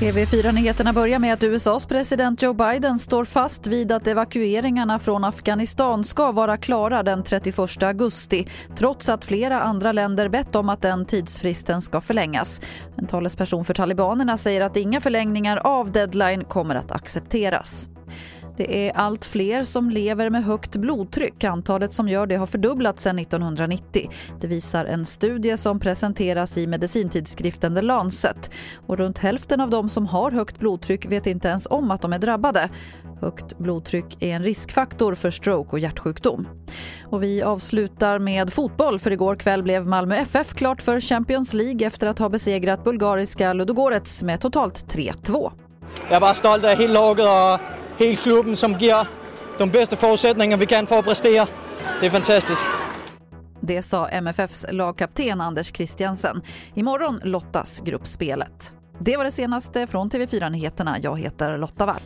TV4-nyheterna börjar med att USAs president Joe Biden står fast vid att evakueringarna från Afghanistan ska vara klara den 31 augusti trots att flera andra länder bett om att den tidsfristen ska förlängas. En talesperson för talibanerna säger att inga förlängningar av deadline kommer att accepteras. Det är allt fler som lever med högt blodtryck. Antalet som gör det har fördubblats sedan 1990. Det visar en studie som presenteras i medicintidskriften The Lancet. Och runt hälften av de som har högt blodtryck vet inte ens om att de är drabbade. Högt blodtryck är en riskfaktor för stroke och hjärtsjukdom. Och vi avslutar med fotboll för igår kväll blev Malmö FF klart för Champions League efter att ha besegrat bulgariska Ludogorets med totalt 3-2. Jag är bara stolt över hela laget och hele klubben som ger de bästa förutsättningarna vi kan för att prestera. Det är fantastiskt. Det sa MFFs lagkapten Anders Christiansen. Imorgon lottas gruppspelet. Det var det senaste från TV4 Nyheterna. Jag heter Lotta Wall.